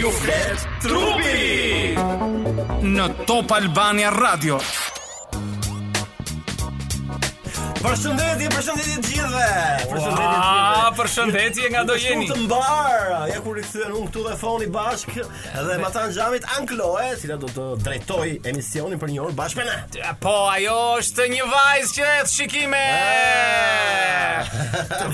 Ju flet trupi në Top Albania Radio. Përshëndetje, përshëndetje të gjithëve. Përshëndetje të gjithëve. Përshëndetje ngado jeni. Të mbar. Ja kur rikthehem unë këtu dhe Foni bashkë dhe matanë xhamit Ankloe, e cila do të drejtojë emisionin për një orë bashkë me ne. Po, ajo është një vajzë që hedh shikime. Ah.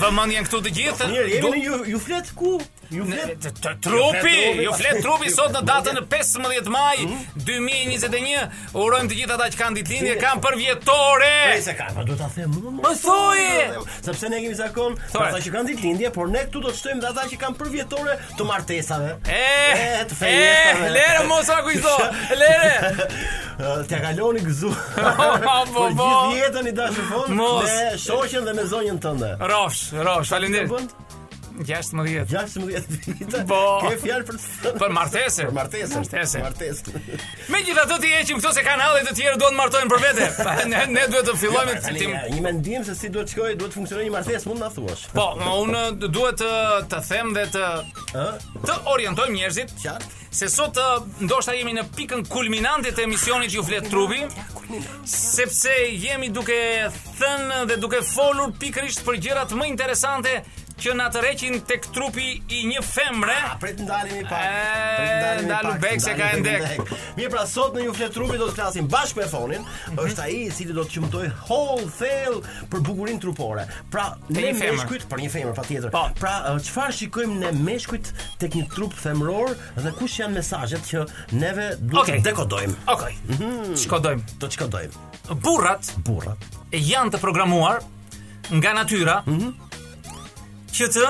Vëmendjen këtu të gjithë. Mirë, jemi në ju, ju flet ku? Ju flet trupi, ju flet trupi sot në datën 15 maj 2021. Mhm. Urojmë të gjithë ata që kanë ditëlindje, kanë përvjetorë. Po se kanë, po duhet ta them unë. Po thuaj, sepse ne kemi zakon për ata që kanë ditëlindje, por ne këtu do të shtojmë ata që kanë përvjetorë të martesave. E, të festave. E, lëre mos ia kujto. Lëre. T'i kaloni gëzuar. Po gjithë jetën i dashur Fon me shoqen dhe me zonjën tënde. Rrofsh, rrofsh, faleminderit. 16. 16 vite. Po. Ke fjalë për të për martesën. Për martesën. Martesën. Martesën. Megjithatë t'i heqim këto se kanë halle të tjerë duan të martohen për vete. Ne ne duhet të fillojmë të tim. Një mendim se si duhet të shkojë, duhet të funksionojë një martesë, mund të na thuash. Po, unë duhet të të them dhe të ë të orientojmë njerëzit. Qartë. Se sot ndoshta jemi në pikën kulminante të emisionit Ju flet trupi, sepse jemi duke thënë dhe duke folur pikërisht për gjërat më interesante që na tërheqin tek trupi i një femre. A prit ndalemi pak. Prit ndalemi pak. se ka ndek. Mirë, pra sot në ju flet trupi do të flasim bashkë me Fonin. Mm -hmm. Është ai i cili do të qëmtojë hollë e hollë për bukurinë trupore. Pra, ne meshkujt për një femër patjetër. Pa. Po. Pra, çfarë shikojmë ne meshkujt tek një trup femëror dhe kush janë mesazhet që neve duhet okay. të dekodojmë? Okej. Okay. Mm -hmm. Shkodojmë, do të shkodojmë. Burrat, burrat janë të programuar nga natyra mm -hmm. që të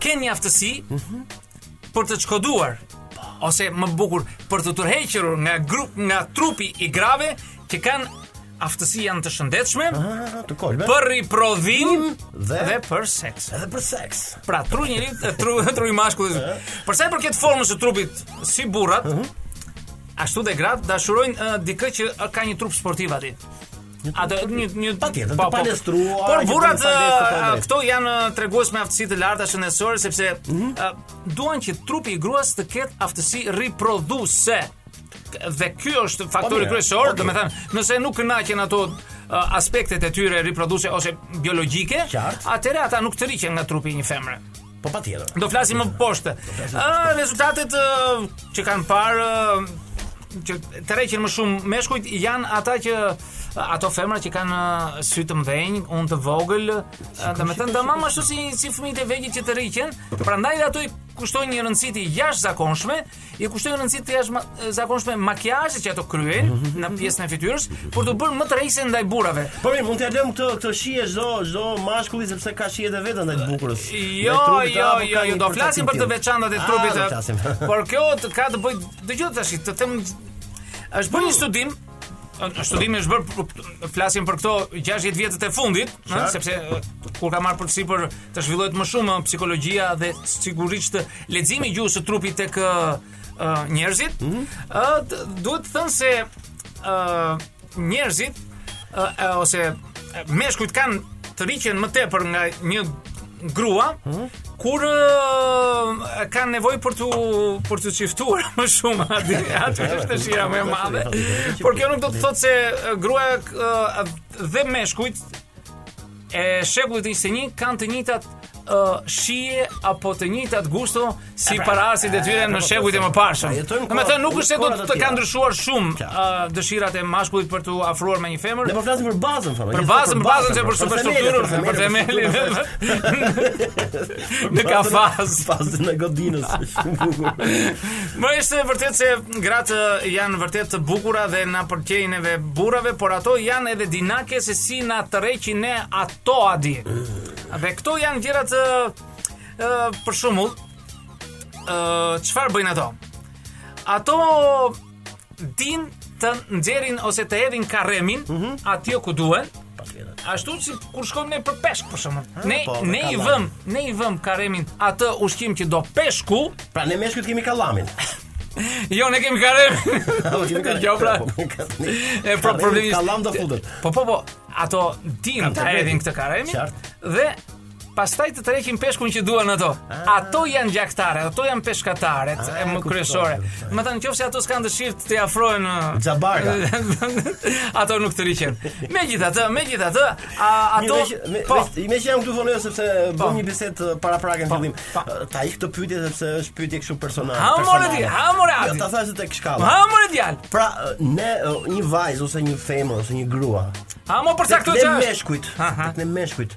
kenë një aftësi mm -hmm. për të shkoduar ose më bukur për t'u tërhequr nga grup nga trupi i grave që kanë aftësi janë të shëndetshme ah, të kolme për riprodhim dhe, dhe për seks edhe për seks pra truri i njeriut tru, truri i mashkullit për sa i përket formës së trupit si burrat uh mhm. -huh. ashtu dhe gratë dashurojnë uh, dikë që uh, ka një trup sportiv aty A do një një patjetër të palestruar. Por burrat këto janë tregues me aftësi të larta shëndetësore sepse mm -hmm. uh, duan që trupi i gruas të ketë aftësi riprodhuese. dhe ky është po faktori kryesor, po domethënë, nëse nuk kënaqen ato uh, aspektet e tyre riprodhuese ose biologjike, atëherë ata nuk tërhiqen nga trupi i një femre. Po patjetër. Do flasim më poshtë. Ëh, ah, rezultatet uh, që kanë parë uh, që tërheqin më shumë meshkujt janë ata që ato femra që kanë uh, sy të mëdhenj, hundë të vogël, uh, domethënë tamam ashtu si si fëmijët e vegjël që tërhiqen, prandaj ato i kushtojnë një rëndësi të jashtëzakonshme I kushtojnë rëndësi të jashtëzakonshme makijazhit që ato kryejnë mm -hmm. në pjesën e fytyrës për t'u bërë më tërheqëse ndaj burrave. Po mirë, mund t'ia lëm këtë këtë shije çdo çdo mashkulli sepse ka shije të veten ndaj të bukurës. Jo, jo, jo, jo, do flasim për të veçantat e ah, trupit. Por kjo ka të bëjë, dëgjoj tash, të them është bërë një studim Studimi është bërë flasim për këto 60 vjetët e fundit, ëh, sepse kur ka marrë përsipër të zhvillohet më shumë psikologjia dhe sigurisht leximi i gjuhës së trupit tek njerëzit, ëh, mm -hmm. do me thënë se ëh njerëzit ëh ose meshkujt kanë tërhiqen më tepër nga një grua hmm? kur uh, kanë nevojë për t'u për t'u çiftuar më shumë aty aty është dëshira më e madhe por kjo nuk do të thotë se gruaja uh, dhe meshkujt e shekullit 21 kanë të njëjtat uh, shije apo të njëjtat gusto si paraardhësit e tyre në shekujt e mëparshëm. Domethënë nuk është se do të ka ndryshuar shumë dëshirat e mashkullit për t'u afruar me një femër. Ne po flasim për bazën, Toni. Për bazën, për bazën s'e për superstrukturën, për themelin. Në ka faz, fazën e godinës. Më është vërtet se gratë janë vërtet të bukura dhe na pëlqejnë neve burrave, por ato janë edhe dinake se si na tërheqin ne ato a di. Mm. Dhe këto janë gjërat ë Ë, për shembull, ë, çfarë bëjnë ato? Ato din të nxjerrin ose të hedhin karremin mm -hmm. atje ku duhen. Patjetër. Ashtu si kur shkojmë ne për peshk për shembull. Ha, Ne po, me ne i kallamin. vëm, ne i vëm karremin atë ushqim që do peshku. Pra ne meshkujt kemi kallamin. Jo, ne kemi karremin. Apo kemi kallamin. Jo, pra. E pra problemi. Kallam do futet. Po po po, ato din Kanë të të hedhin vetin. këtë karremin Qartë. dhe Pastaj tërheqin peshkun që duan ato. Ah. Ato janë gjahtarët, ato janë peshkatarët, ah, e më kryesore. Me thënë, qoftë se ato s'kanë dëshirë të afrohen... Gjabarga. ato nuk tërhiqen. Megjithatë, megjithatë, a, ato... Me, po. me, meqë jam këtu Toni, sepse po. bëmë një bisedë paraprake në po. fillim. Po. Ta hiq këtë pytje, sepse është pytje këshu personale. Ha, more djallë, ha, more djallë. Ja, ta thashë te shkallët. Ha, more djallë. Pra, ne, një vajzë, ose një femër, ose një grua. Ha, mo përsa këtu që është? Ne meshkujt. Ha, ha. Ne meshkujt.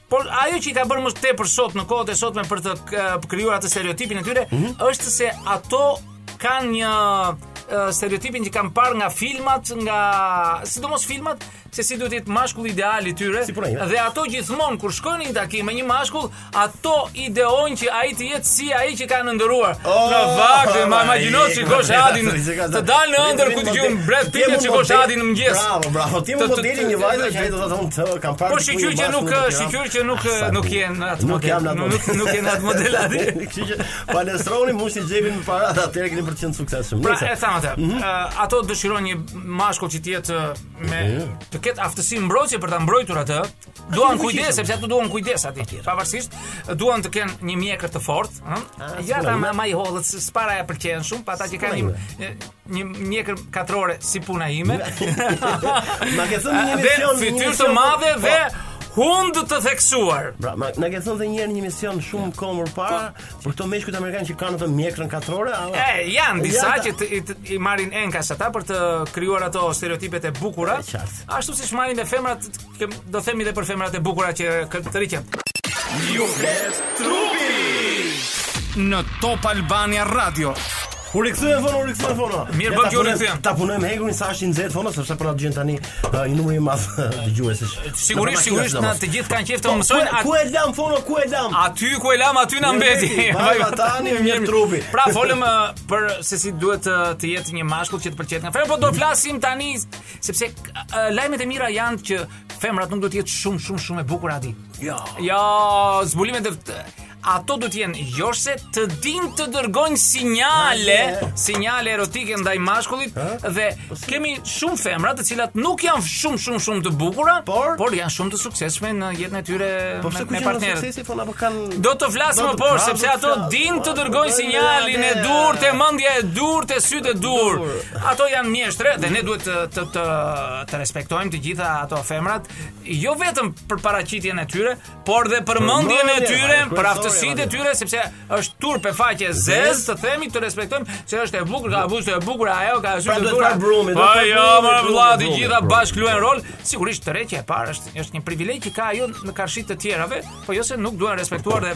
Por ajo që i ka bërë më tepër sot në kohët e sotme për të krijuar atë stereotipin e tyre, mm -hmm. është se ato kanë një stereotipin që kanë parë nga filmat, nga sidomos filmat, se si duhet të jetë mashkulli ideal i tyre. Si dhe ato gjithmonë kur shkojnë në një takim me një mashkull, ato kërkojnë që ai të jetë si ai që kanë ëndërruar. Oh, në fakt, oh, ma imagjino si kosh Adin të dalë në ëndër ku të gjum Brad Pitt që kosh Adin në mëngjes. Bravo, bravo. Ti mund të deli një vajzë që ai do të thonë të kam parë. Po shiqyr që nuk shiqyr që nuk nuk jeni në atë model. Nuk nuk jeni atë model aty. Kështu që palestroni mund të jepin më para atë atëherë keni për të qenë të suksesshëm. Pra, e thamë atë. Mhm. Eh, ato dëshirojnë një mashkull që të jetë eh, me mhm. të ketë aftësi mbrojtje për ta mbrojtur atë, Duan kujdes sepse ato duan kujdes aty. Pavarësisht, duan të kenë një mjekër të fortë, ëh. Ah, ja ata më i hollët, s'para ja pëlqejnë shumë, pa ata që kanë një një mjekër katrore si puna ime. Ma ke thënë një emision një fytyrë të madhe dhe po. Hund të theksuar. Pra, na na ke thënë një herë një emision shumë kohë më parë për këto meshkujt amerikanë që kanë ato mjekrën katrore, a? E, janë disa që i marrin enkas ata për të krijuar ato stereotipet e bukura. Ashtu siç marrin dhe femrat Do themi dhe për femrat e bukura që këtë të rikjën. Ju flet trupi! Në Top Albania Radio. U rikthyem fono, u rikthyem fono. Mirë bëmë që u rikthyem. Ta punojmë hekurin sa është i nxehtë fono, sepse po na dëgjojnë tani uh, një numër i madh dëgjuesish. Sigurisht, sigurisht se të gjithë kanë qejf të po, mësojnë. Ku e lam fono, ku e lam? Aty ku e lam, aty na mbeti. Vajta tani me mirë trupi. Pra folëm uh, për se si duhet uh, të jetë një mashkull që të pëlqehet. Pra po do flasim tani Sepse uh, lajmet e mira janë që femrat nuk duhet të jetë shumë shumë shumë e bukur aty. Jo. Jo, zbulimet e ato duhet të jenë joshëse të dinë të dërgojnë sinjale, sinjale erotike ndaj mashkullit dhe po kemi shumë femra të cilat nuk janë shumë shumë shumë të bukura, por, por janë shumë të suksesshme në jetën e tyre po me, me partnerët. telefon apo kanë Do të flas më poshtë sepse ato dinë të dërgojnë sinjalin e duhur te mendja e duhur te sytë e duhur. Ato janë mjeshtre dhe ne duhet të të të, të respektojmë të gjitha ato femrat, jo vetëm për paraqitjen e tyre, por dhe për mendjen e tyre, për aftësitë e tyre sepse është turp e faqe e zezë, të themi të respektojmë se është e bukur, ka buzë e bukur, ajo ka sy pra të bukur. Brumi, do të jo, mor vëlla, të gjitha bashkë luajnë rol. Sigurisht tërheqja e parë është është një privilegj që ka ajo në karshi të tjerave, po jo se nuk duan respektuar dhe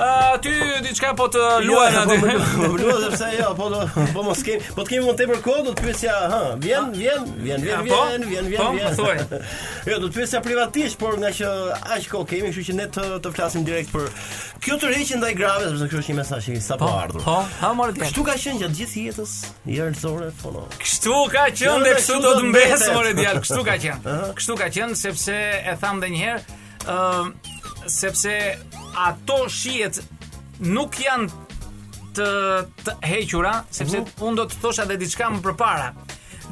aty diçka po të jo, luajë jo, aty. Po luajë sepse jo, po do po mos kem, po të kemi më tepër kohë do të pyesja, ha, vjen, vjen, vjen, vjen, po? vjen, vjen, vjen. Po, po thuaj. Jo, do të pyesja privatisht, por nga që aq kohë kemi, kështu që ne të të flasim direkt për Kjo tërheqje ndaj grave, sepse kjo është një mesazh që sapo po, ardhur. Po, hë more ti. Kështu ka qenë gjatë gjithë jetës, njerëzore, po no. Kështu ka qenë dhe kështu do të mbesë more djal, kështu ka qenë. Kështu ka qenë sepse e them edhe një herë, ë sepse ato shijet nuk janë të hequra, sepse uh -huh. unë do të thosha edhe diçka më përpara.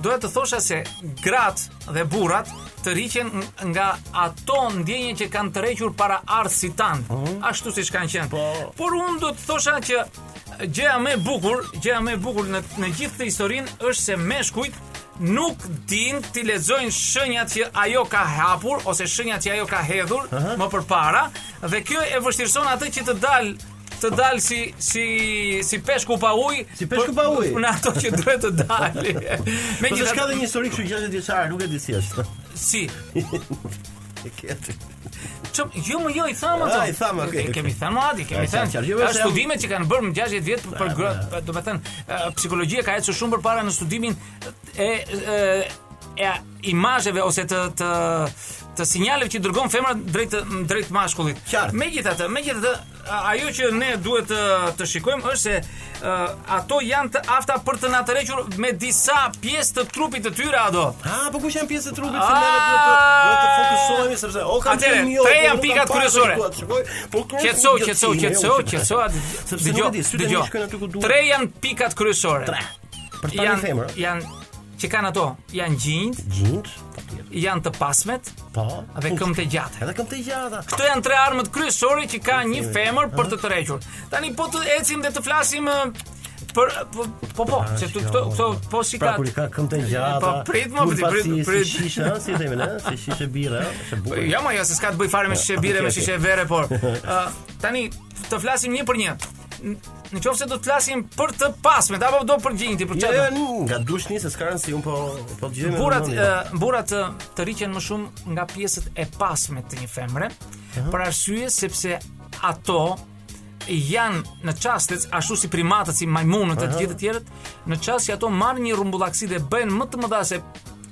Doja të thosha se gratë dhe burrat tërhiqen nga ato ndjenja që kanë tërhequr paraardhësit tanë, uh mhm. -huh. ashtu siç kanë qenë. Po. Por unë do të thosha që gjëja më e bukur, gjëja më e bukur në gjithë këtë historinë është se meshkujt nuk dinë t'i lexojnë shenjat që ajo ka hapur ose shenjat që ajo ka hedhur uh -huh. më përpara dhe kjo e vështirëson atë që të dalë të dalë si si si peshku pa ujë, si peshku pa ujë. Në ato që duhet të dalë. Megjithëse ka dhe një histori kështu 60 vjeçare, nuk e di si është. Si. E ke atë. Çum, jo more jo i thamë ato. Ai thamë, okay. Kemi thamë atë, kemi thamë. Ka studime që kanë bërë më 60 vjet për gra, domethënë, psikologjia ka ecur shumë përpara në studimin e e imazheve ose të të të sinjaleve që dërgon femra drejt drejt mashkullit. Megjithatë, megjithatë ajo që ne duhet të të shikojmë është se uh, ato janë të afta për të na tërhequr me disa pjesë të trupit të tyre ato. Ha, po kush janë pjesë të trupit që neve të të ah! të fokusohemi sepse o kanë të mio. Tre janë pikat kryesore. Po qetso, qetso, qetso, qetso atë. Sepse nuk e di, sytë nuk shkojnë aty ku duhet. Tre janë pikat kryesore. Tre. Për një femër. Janë Që kanë ato, janë gjinjtë. Gjinjtë, patjetër. Janë të pasmet. Po. Dhe këmbë të gjata. Edhe këmbë të gjata. Këto janë tre armët kryesore që ka një femër për të tërhequr. Tani po të ecim dhe të flasim për po po, po se tu këto këto po si pra, ka pra kur i ka këmbë të gjata po prit më prit prit prit si shishe ëh si themi ne si shishe birre ëh është bukur jo më jo se s'ka të bëjë fare me shishe birre me shishe vere por tani të flasim një për një në qoftë se do të flasim për të pasmet apo do për gjinjtë, për çfarë? Jo, jo, nga të duash nise s'ka rëndësi unë po po dëgjojmë. Burrat, burrat të, tërhiqen më shumë nga pjesët e pasme të një femre, uh -huh. për arsye sepse ato janë në çaste ashtu si primatët si majmunët e të gjithë të tjerët, në çast që ato marrin një rrumbullaksi dhe bëhen më të mëdha se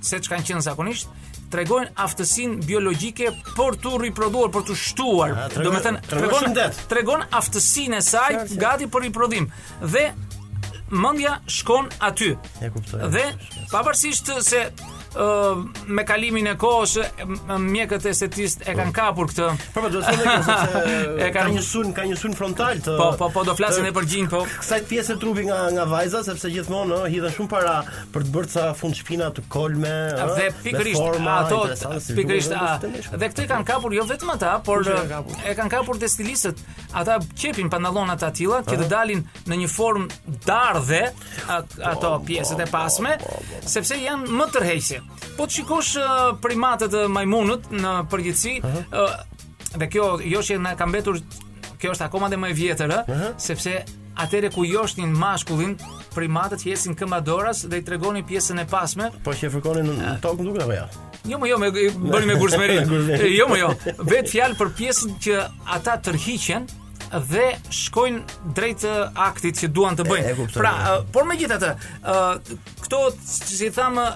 se ç'kanë qenë zakonisht, tregojnë aftësin biologike për të riproduar, për të shtuar. Domethënë, tregon, tregon aftësinë e saj gati për riprodhim. Dhe mëndja shkon aty. E kuptoj. Dhe, pavarësisht se me kalimin e kohës mjekët estetistë e kanë po. kapur këtë. Po po, do të thotë se ka një sulm, ka një sulm frontal të Po po, po do flasim edhe për gjinjtë, po. Kësaj pjese të trupit nga nga vajza sepse gjithmonë hidhen shumë para për të bërë ca fundshpina të kolme, ëh, dhe pikërisht forma, ato pikërisht dhe këto kanë kapur jo vetëm ata, por e kanë kapur dhe stilistët. Ata qepin pantallona të tilla që të dalin në një formë dardhe ato pjesët e pasme, po, po, po. sepse janë më tërheqëse. Po të shikosh primatët, majmunët në përgjithësi, Dhe kjo jo që na ka mbetur kjo është akoma dhe më e vjetër, ë, uh -huh. sepse atëherë kur joshnin mashkullin, primatët që ecin këmbadoras dhe i tregonin pjesën e pasme. Po që fërkonin në tokë në duke në veja. Jo, më jo, me, bëni me gur zmeril. jo, më jo. Bëhet fjalë për pjesën që ata tërhiqen, dhe shkojnë drejt aktit që duan të bëjnë. E, e pra, uh, por megjithatë, uh, këto si thamë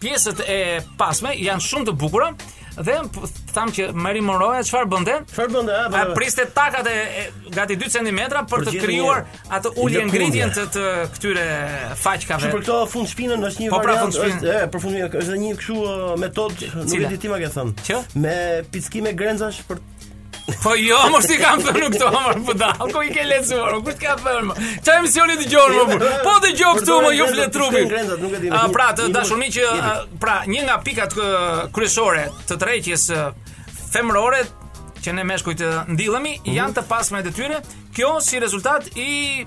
pjesët e pasme janë shumë të bukura Dhe thamë që Marilyn Monroe çfarë bënte? Çfarë bënte? Ajo bënte? Priste takat e, e gati 2 cm për, për të krijuar atë ulje-ngritjen të, të këtyre faqkave. Po për këto fundshpinën është një po, pra, variant, pra, është e për fund është një kështu uh, metod, nuk e di ti ma ke thënë. Që? Me pickime grenzash për Po jo, mo, s'ti kam thënë këto, mo, po dale. Ku i ke lexuar? Kush ka thënë, mo? Çfarë emisioni dëgjon mo? Po dëgjoj këtu mo, Ju flet trupi. Pra, të dashur miq, pra, një nga pikat kryesore të tërheqjes femërore që ne meshkujt ndillemi janë të pasmet e tyre. Kjo si rezultat i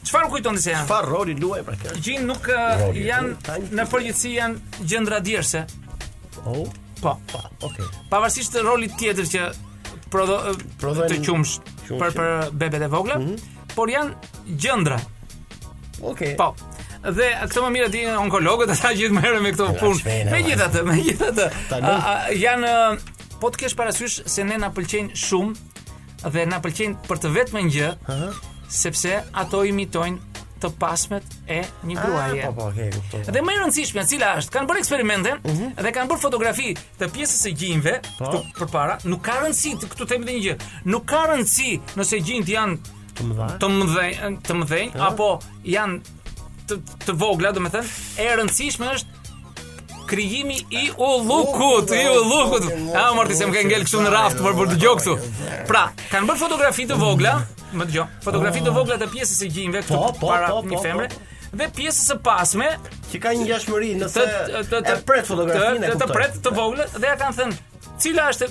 Çfarë kujton se janë? Çfarë roli luan pra kjo? Gjinjtë nuk janë në përgjithësi janë gjendra djerse. Oh, po, po. Okej. Pavarësisht rolit tjetër që prodhojnë qumësht për për bebet e vogla, mm -hmm. por janë gjendra. Okej. Po. Dhe këto më mirë i dinë onkologët, ata gjithmonë merren me këto punë. Megjithatë, megjithatë, janë po të kesh parasysh se ne na pëlqejnë shumë dhe na pëlqejnë për të vetmën gjë, Aha. sepse ato imitojnë të pasmet e një Ah, gruaje. po, po, okay, kuptoj. Dhe më e rëndësishmja, cila është, kanë bërë eksperimente dhe kanë bërë fotografi të pjesës së gjinjve Mhm. Po. këtu përpara. Nuk ka rëndësi, të- këtu të them edhe një gjë. Nuk ka rëndësi nëse gjinjtë janë Të mëdha. të mëdhenj, të mëdhenj apo janë të, të vogla, domethënë, e rëndësishme është Krijimi i ullukut, i ullukut. Ah, more ti, se më ke ngel këtu në raft për për, dëgjo këtu. Pra, kanë bërë fotografi të vogla, më dëgjo. Fotografi të vogla të pjesës së gjinjve këtu po, po, para po, një femre dhe pjesës së pasme që ka një ngjashmëri nëse të, të, të, të pret fotografinë e kuptoj. Të pret të vogla dhe u kanë thënë cila është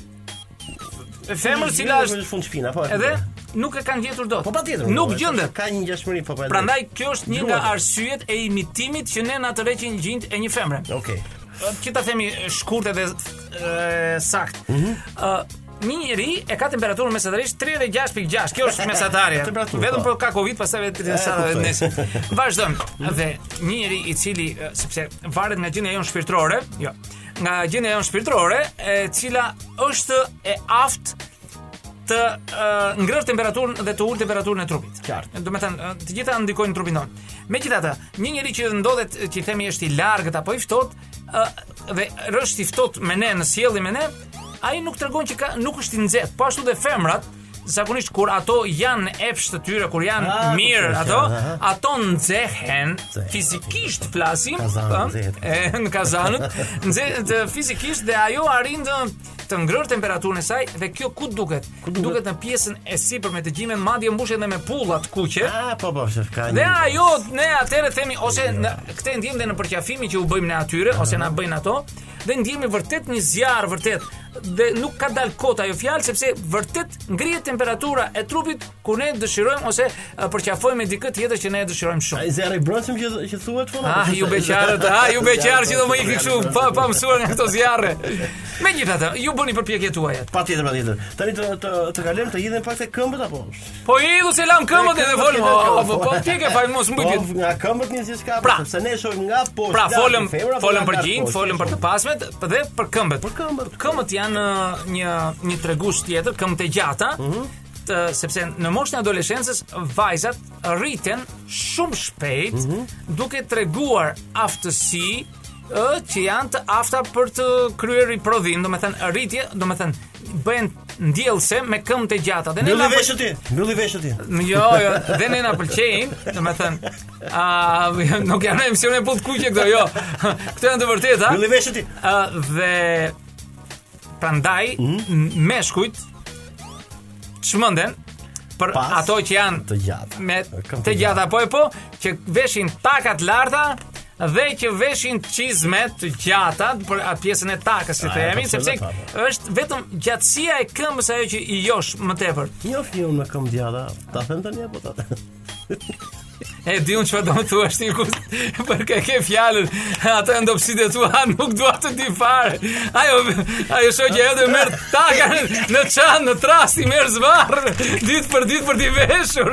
Femër e cila është fundshpina, apo Edhe nuk e kam gjetur dot. Po patjetër. Nuk po, gjendet. Ka një ngjashmëri po patjetër. Prandaj kjo është një nga arsyet e imitimit që ne na tërheqin gjinjt e një femre. Okej. Okay. Që ta themi shkurt edhe sakt. Ëh, mm -hmm një njeri e ka temperaturën mesatarisht 36.6. Kjo është mesatarja. Vetëm po ka Covid, pastaj vete sa nesër. Vazhdon. Dhe një njeri i cili sepse varet nga gjendja jonë shpirtërore, jo. nga gjendja jonë shpirtërore, e cila është e aftë të uh, ngrërë temperaturën dhe të ulë temperaturën e trupit. Qartë. Domethënë, të gjitha ndikojnë te trupi jonë. Megjithatë, një njeri që ndodhet që i themi është i largët apo i ftohtë, uh, dhe është i ftohtë me ne në sjellje me ne, ai nuk tregon që ka, nuk është i nxehtë, po ashtu dhe femrat, zakonisht kur ato janë në epsh të tyre, kur janë ah, mirë ato, ato nxehen fizikisht flasim, në kazanët, nxehen fizikisht dhe ajo arrin të të ngrërë temperaturën e saj dhe kjo ku duket? Ku duket, duket në pjesën e sipërme të gjinjve, madje mbushet edhe me pulla të kuqe. Ah, po po, është ka. Dhe ajo ne atëherë themi ose ne këtë e ndiejmë dhe në përqafimin që u bëjmë ne atyre ose na bëjnë ato, dhe ndiejmë vërtet një zjarr vërtet dhe nuk ka dal kot ajo fjalë sepse vërtet ngrihet temperatura e trupit kur ne dëshirojmë ose përqafojmë dikë tjetër që ne e dëshirojmë shumë. Ai zjarri i brendshëm që që thuhet fona. Ah, ju beqarët, ah, ju beqarë që do më ikni kështu pa pa mësuar nga këto zjarre. Megjithatë, ju bëni përpjekjet tuaja. Patjetër, patjetër. Tani të të të kalojmë të hidhen pak te këmbët apo? Po se i lamë këmbët dhe folëm. Po, po, po ti ke faj mos pyet. Po nga këmbët nis gjithçka, pra, sepse ne shohim nga poshtë. Pra folëm, folëm për gjin, folëm për të pasmet dhe për këmbët. Për këmbët. Këmbët janë uh, një një tregues tjetër, këmbët e gjata. Mhm. Të, sepse në moshën e adoleshencës vajzat rriten shumë shpejt mm -hmm. duke treguar aftësi ë që janë të afta për të kryer riprodhim, domethënë rritje, domethënë bëhen ndjellëse me këmbët e gjata. Dhe ne na veshët ti, mbylli veshët ti. Jo, jo, dhe ne na pëlqejnë, domethënë, a jo, nuk janë emisione pullë të kuqe këto, jo. Këto janë të vërteta. Mbylli veshët ti. Ë dhe prandaj mhm. meshkujt çmenden për Pas, ato që janë të gjata. Me të gjata po e po që veshin taka të larta dhe që veshin çizme të gjata për atë pjesën e takës si themi sepse është vetëm gjatësia e këmbës ajo që i josh më tepër. Jo, jo unë me këmbë të gjata, ta them tani apo ta. E di unë çfarë do të thuash ti ku për kë ke fjalën Ato janë dobësitë e tua Nuk dua të di fare Ajo, ajo shoqja jote merr taka në çantë, në trastë i merr zvarrë Ditë për ditë për t'i veshur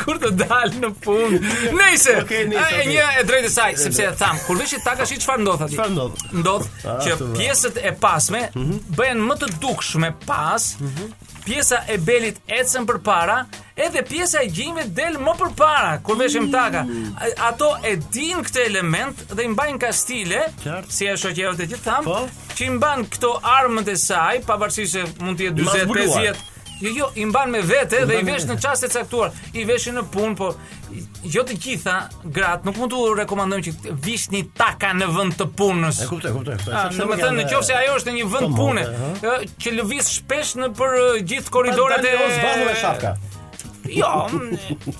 Kur të dalë në Pun. Nëse. Okej, nëse. Një e drejtë saj, sepse e tham, kur veshin taka shih çfarë ndodh aty? Çfarë ndodh? Ndodh ah, që pjesët e pasme mhm. bëhen më të dukshme pas. Mhm. Pjesa e belit ecën përpara, edhe pjesa e gjinjve del më përpara kur veshim mm. taka. Ato e din këtë element dhe i mbajnë kastile, si e shoqja e Xhorxhit them, po. që i mban këto armët e saj, pavarësisht se mund të jetë 40, 50, Jo, jo, i mban me vete dhe i vesh në çaste të caktuara. I veshin në punë, po jo të gjitha gratë nuk mund t'u rekomandojmë që vishni taka në vend të punës. E kuptoj, kuptoj. Ah, domethënë në qoftë se ajo është në një vend po, pune, që lëviz shpesh nëpër gjithë korridoret e zyrave me shapka. Jo,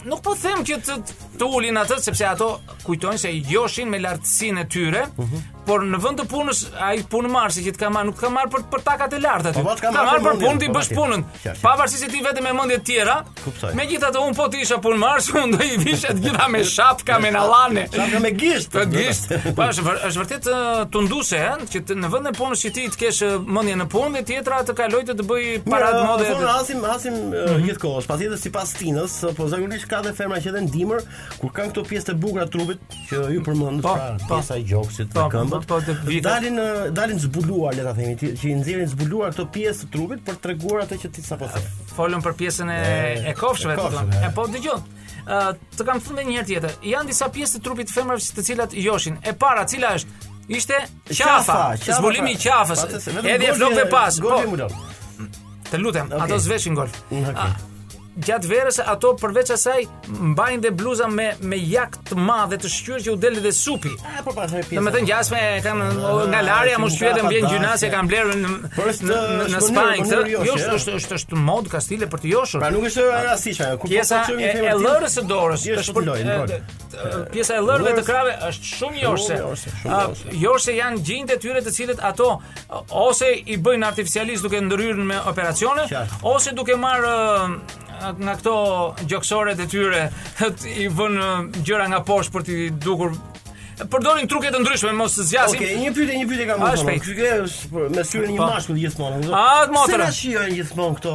nuk po them që të të ulin atë sepse ato kujtojnë se joshin me lartësinë e tyre, mhm. por në vend të punës ai punëmarrësi që të ka marrë, nuk të ka marrë për për takat e larta aty. Po, po, të ka marrë për punë t'i, po, bësh punën. Pavarësisht se ti vete me mendje të tjera. Kuptoj. Megjithatë un po të isha punëmarrësi, un do i vishja të gjitha me shapka me nallane. Shapka me gisht. Me gisht. Po është është vërtet tunduese, ëh, që të, në vend të punës që ti të kesh mendjen në punë dhe tjetra të kaloj të të bëj paradë mode. Po hasim hasim mhm. gjithë kohës, patjetër sipas stinës, po zakonisht ka dhe femra që dhe në dimër kur kanë këto pjesë të bukura të trupit, që ju përmendët po, pra po. pjesa e gjoksit të po, këmbët. Po, po, dalin dalin zbuluar, le ta themi, që i nxjerrin zbuluar këto pjesë të trupit për të treguar atë që ti sapo the. Folëm për pjesën e e kofshëve, e po dëgjoj. Ë, të kam thënë një herë tjetër. Janë disa pjesë të trupit të femrave të cilat joshin. E para, cila është? Ishte Qafa, zbulimi i qafës. Edhe flokëve pas. Po. Të lutem, okay. ato s'veshin golf. Mm, okay. Ah, gjatë verës ato përveç asaj mbajnë dhe bluza me me jakë të madhe dhe të shqyrë që u del dhe supi. Ah, po pasoj pjesë. Domethënë gjasme u ka ah, nga larja, u është shqyrë dhe më vjen gjynah se e kanë blerë në në, në Spanjë. Jo, jo është është është modë kastile për të joshur. Pra nuk është rastësisht ajo. Kur po çojmë një temë. Është dorës, është për pjesa e llërëve të krahëve është shumë joshëse. Joshëse janë gjinjtë e tyre të cilat ato ose i bëjnë artificialisht duke ndërhyrë me operacione ose duke marrë nga këto gjoksoret e tyre i vënë gjëra nga poshtë për t'i dukur përdorin truke të ndryshme mos ta zgjasim. Okej, okay, një pyetje, një pyetje kam më shumë. Kjo është me syrin e një po. mashkulli gjithmonë. A, motra. Si na shijojnë gjithmonë këto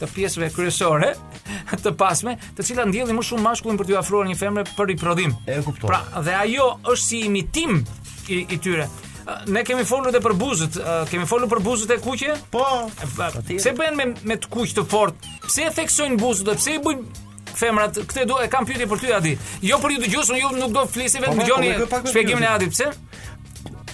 të pjesëve kryesore të pasme, të cilat ndjellin më shumë mashkullin për t'iu afruar një femre për riprodhim. E kuptoj. Pra, dhe ajo është si imitim i, i tyre. Ne kemi folur edhe për buzët, kemi folur për buzët e kuqe? Po. Pse bëhen me me të kuq të fortë? Pse e theksojnë buzët? Pse i bëjnë femrat? Këtë do e kam pyetje për ty Adi. Jo për ju dëgjues, unë, ju nuk do të flisni vetëm po, po, dëgjoni po, shpjegimin e Adit, pse?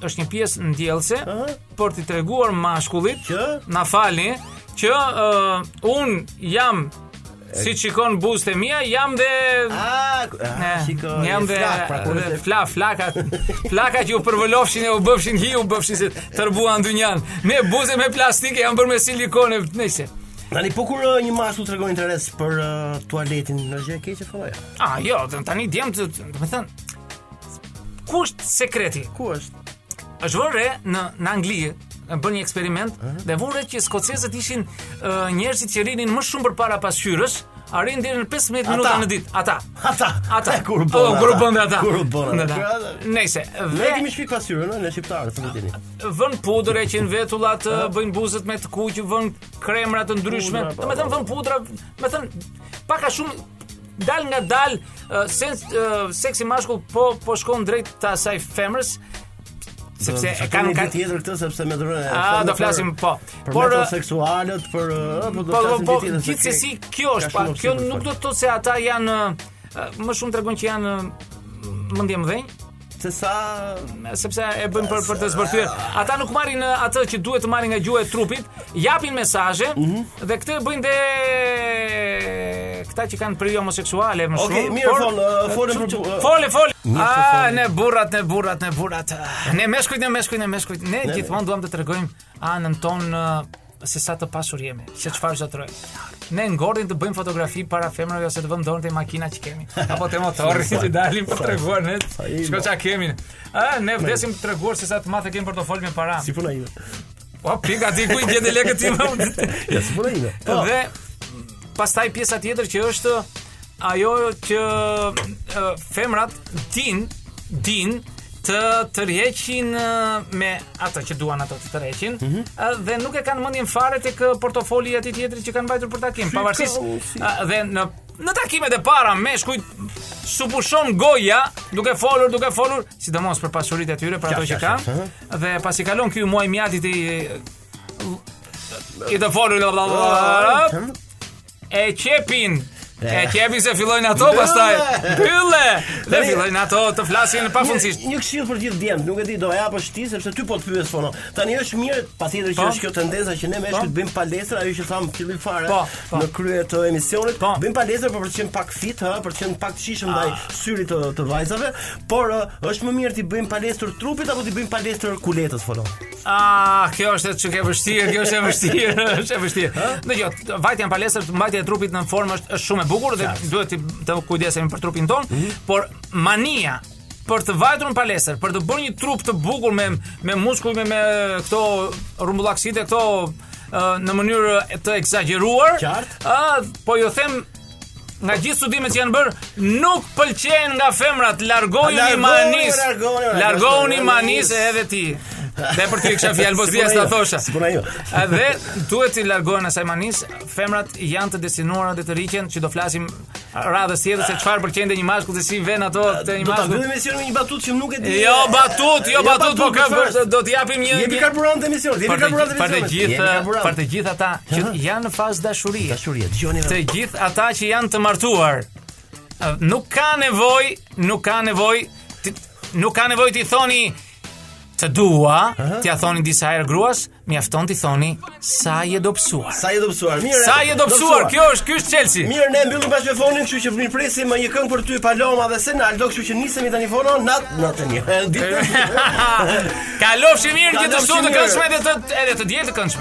është një pjesë ndjellëse uh -huh. për t'i treguar mashkullit që na falni që uh, un jam Si shikon buzët e mia, jam dhe Ah, ah shikoj. Jam dhe pra, fla, flakat. Flakat ju përvëlofshin e u bëfshin hi, u bëfshin se tërbuan dynjan. Me buzë me plastike janë bërë me silikone, nëse. Tani po kur uh, një mashkull tregon interes për uh, tualetin, është gjë e keqe vallë. Ah, jo, tani djem të, do të thënë, Ku është sekreti? Ku është? Është vënë re në në Angli, bën një eksperiment uh -huh. dhe vunë re që skocezët ishin uh, njerëzit që rrinin më shumë përpara pasqyrës, arrinin deri në 15 ata. minuta në ditë. Ata. Ata. Ata. Kur bën ata. Kur bën ata. Kur bën ata. Ne se e kemi shpik pasqyrën ne shqiptarët të dini. Vënë pudër, heqin vetullat, bëjnë buzët me të kuq, vënë kremra të ndryshme. Domethënë vënë pudra, domethënë pak a shumë dal nga dal uh, sens uh, seksi mashkull po po shkon drejt të asaj femrës sepse e kanë kanë tjetër këtë sepse me dhurën e ah, do flasim po por uh, seksualët për uh, po do të po, flasim po, tjetër gjithsesi kjo është pa kjo nuk do të thotë se ata janë uh, më shumë tregon që janë mendjemëdhenj Se sa sepse e bëjnë për për të zbërthyer. Ata nuk marrin atë që duhet të marrin nga gjuha e trupit, japin mesazhe mm -hmm. dhe këtë e bëjnë dhe këta që kanë prirje homoseksuale më shumë. Okej, okay, mirë fol, folëm për uh, fole, fole. Ah, ne burrat, ne burrat, ne burrat. Ne meshkujt, ne meshkujt, ne meshkujt. Ne gjithmonë duam të tregojmë anën tonë se sa të pasur jemi, se çfarë zotërojmë. Ne ngordhim të bëjmë fotografi para femrave ose të vëmë dorën te makina që kemi, apo te motorri që të dalim për të treguar ne. Shiko ça kemi. Ë, ne vdesim të tregojmë se sa të madh e kemi portofolin me para. Si puna ime. Po pika ti ku i gjen lekët ti më. Ja, si puna ime. Po. Dhe pastaj pjesa tjetër që është Ajo që uh, femrat din, dinë të tërheqin me ato që duan ato të tërheqin mm -hmm. dhe nuk e kanë mendjen fare tek portofoli i atij tjetrit që kanë mbajtur për takim, pavarësisht dhe në në takimet e para meshkujt s'u pushon goja duke folur, duke folur, sidomos për pasuritë e tyre, për ato që kanë. Dhe pasi kalon ky muaj mjaltit i i të folur e qepin. E qepin se fillojnë ato pastaj. Bylle. Dhe fillojnë ato të flasin pafundësisht. Një këshillë për gjithë djemtë, nuk e di do e japësh ti sepse ty po të pyes fono. Tani është mirë, patjetër që po. është kjo tendenca që ne meshkujt të bëjmë palestra, ajo që thamë në fillim fare po, po. në krye të emisionit, bëjmë palestra për të qenë pak fit, ha, për të qenë pak të shijshëm ndaj ah. syrit të, të vajzave, por është më mirë t'i bëjmë palestër trupit apo t'i bëjmë palestër kuletës fono. Ah, kjo është çik e vështirë, kjo është e vështirë, është e vështirë. Dëgjo, vajtja në palestër, mbajtja e trupit në formë është, është shumë e bukur dhe duhet të, të kujdesemi për trupin tonë, mm -hmm. por mania për të vajtur në palestër, për të bërë një trup të bukur me me muskuj me me këto rrumbullakësitë, këto në mënyrë të ekzagjeruar. Qartë. Ëh, po ju them Nga gjithë studimet që janë bërë, nuk pëlqehen nga femrat, largohuni manisë. Largohuni manisë edhe ti. Dhe për ty kisha fjalën mos dia sa thosha. Sipër ajo. Edhe duhet të largohen asaj manisë, femrat janë të destinuara dhe të rriqen që do flasim radhës tjetër se çfarë pëlqen dhe një mashkull dhe si vjen ato te një mashkull. Do ta mbyllim emisionin me një batutë që nuk e di. Jo batutë, jo, jo batutë, po kë do të japim një një karburant emision. Jemi karburant emision. Për të gjithë, për të gjithë ata që janë në fazë dashurie. Dashurie, dëgjoni. Të gjithë ata që janë të martuar nuk ka nevojë, nuk ka nevojë, nuk ka nevojë t'i thoni të dua, t'ia thoni disa herë gruas, mjafton t'i thoni sa je dobësuar. Sa je dobësuar? Mirë. Sa je dobësuar? Kjo është ky është çelësi. Mirë, ne mbyllim pas me fonin, kështu që mirë presim me një këngë për ty Paloma dhe Senaldo, kështu që nisemi tani fono natën, natën. Kalofshi mirë të shtunë të këndshme edhe të edhe të diel të këndshme.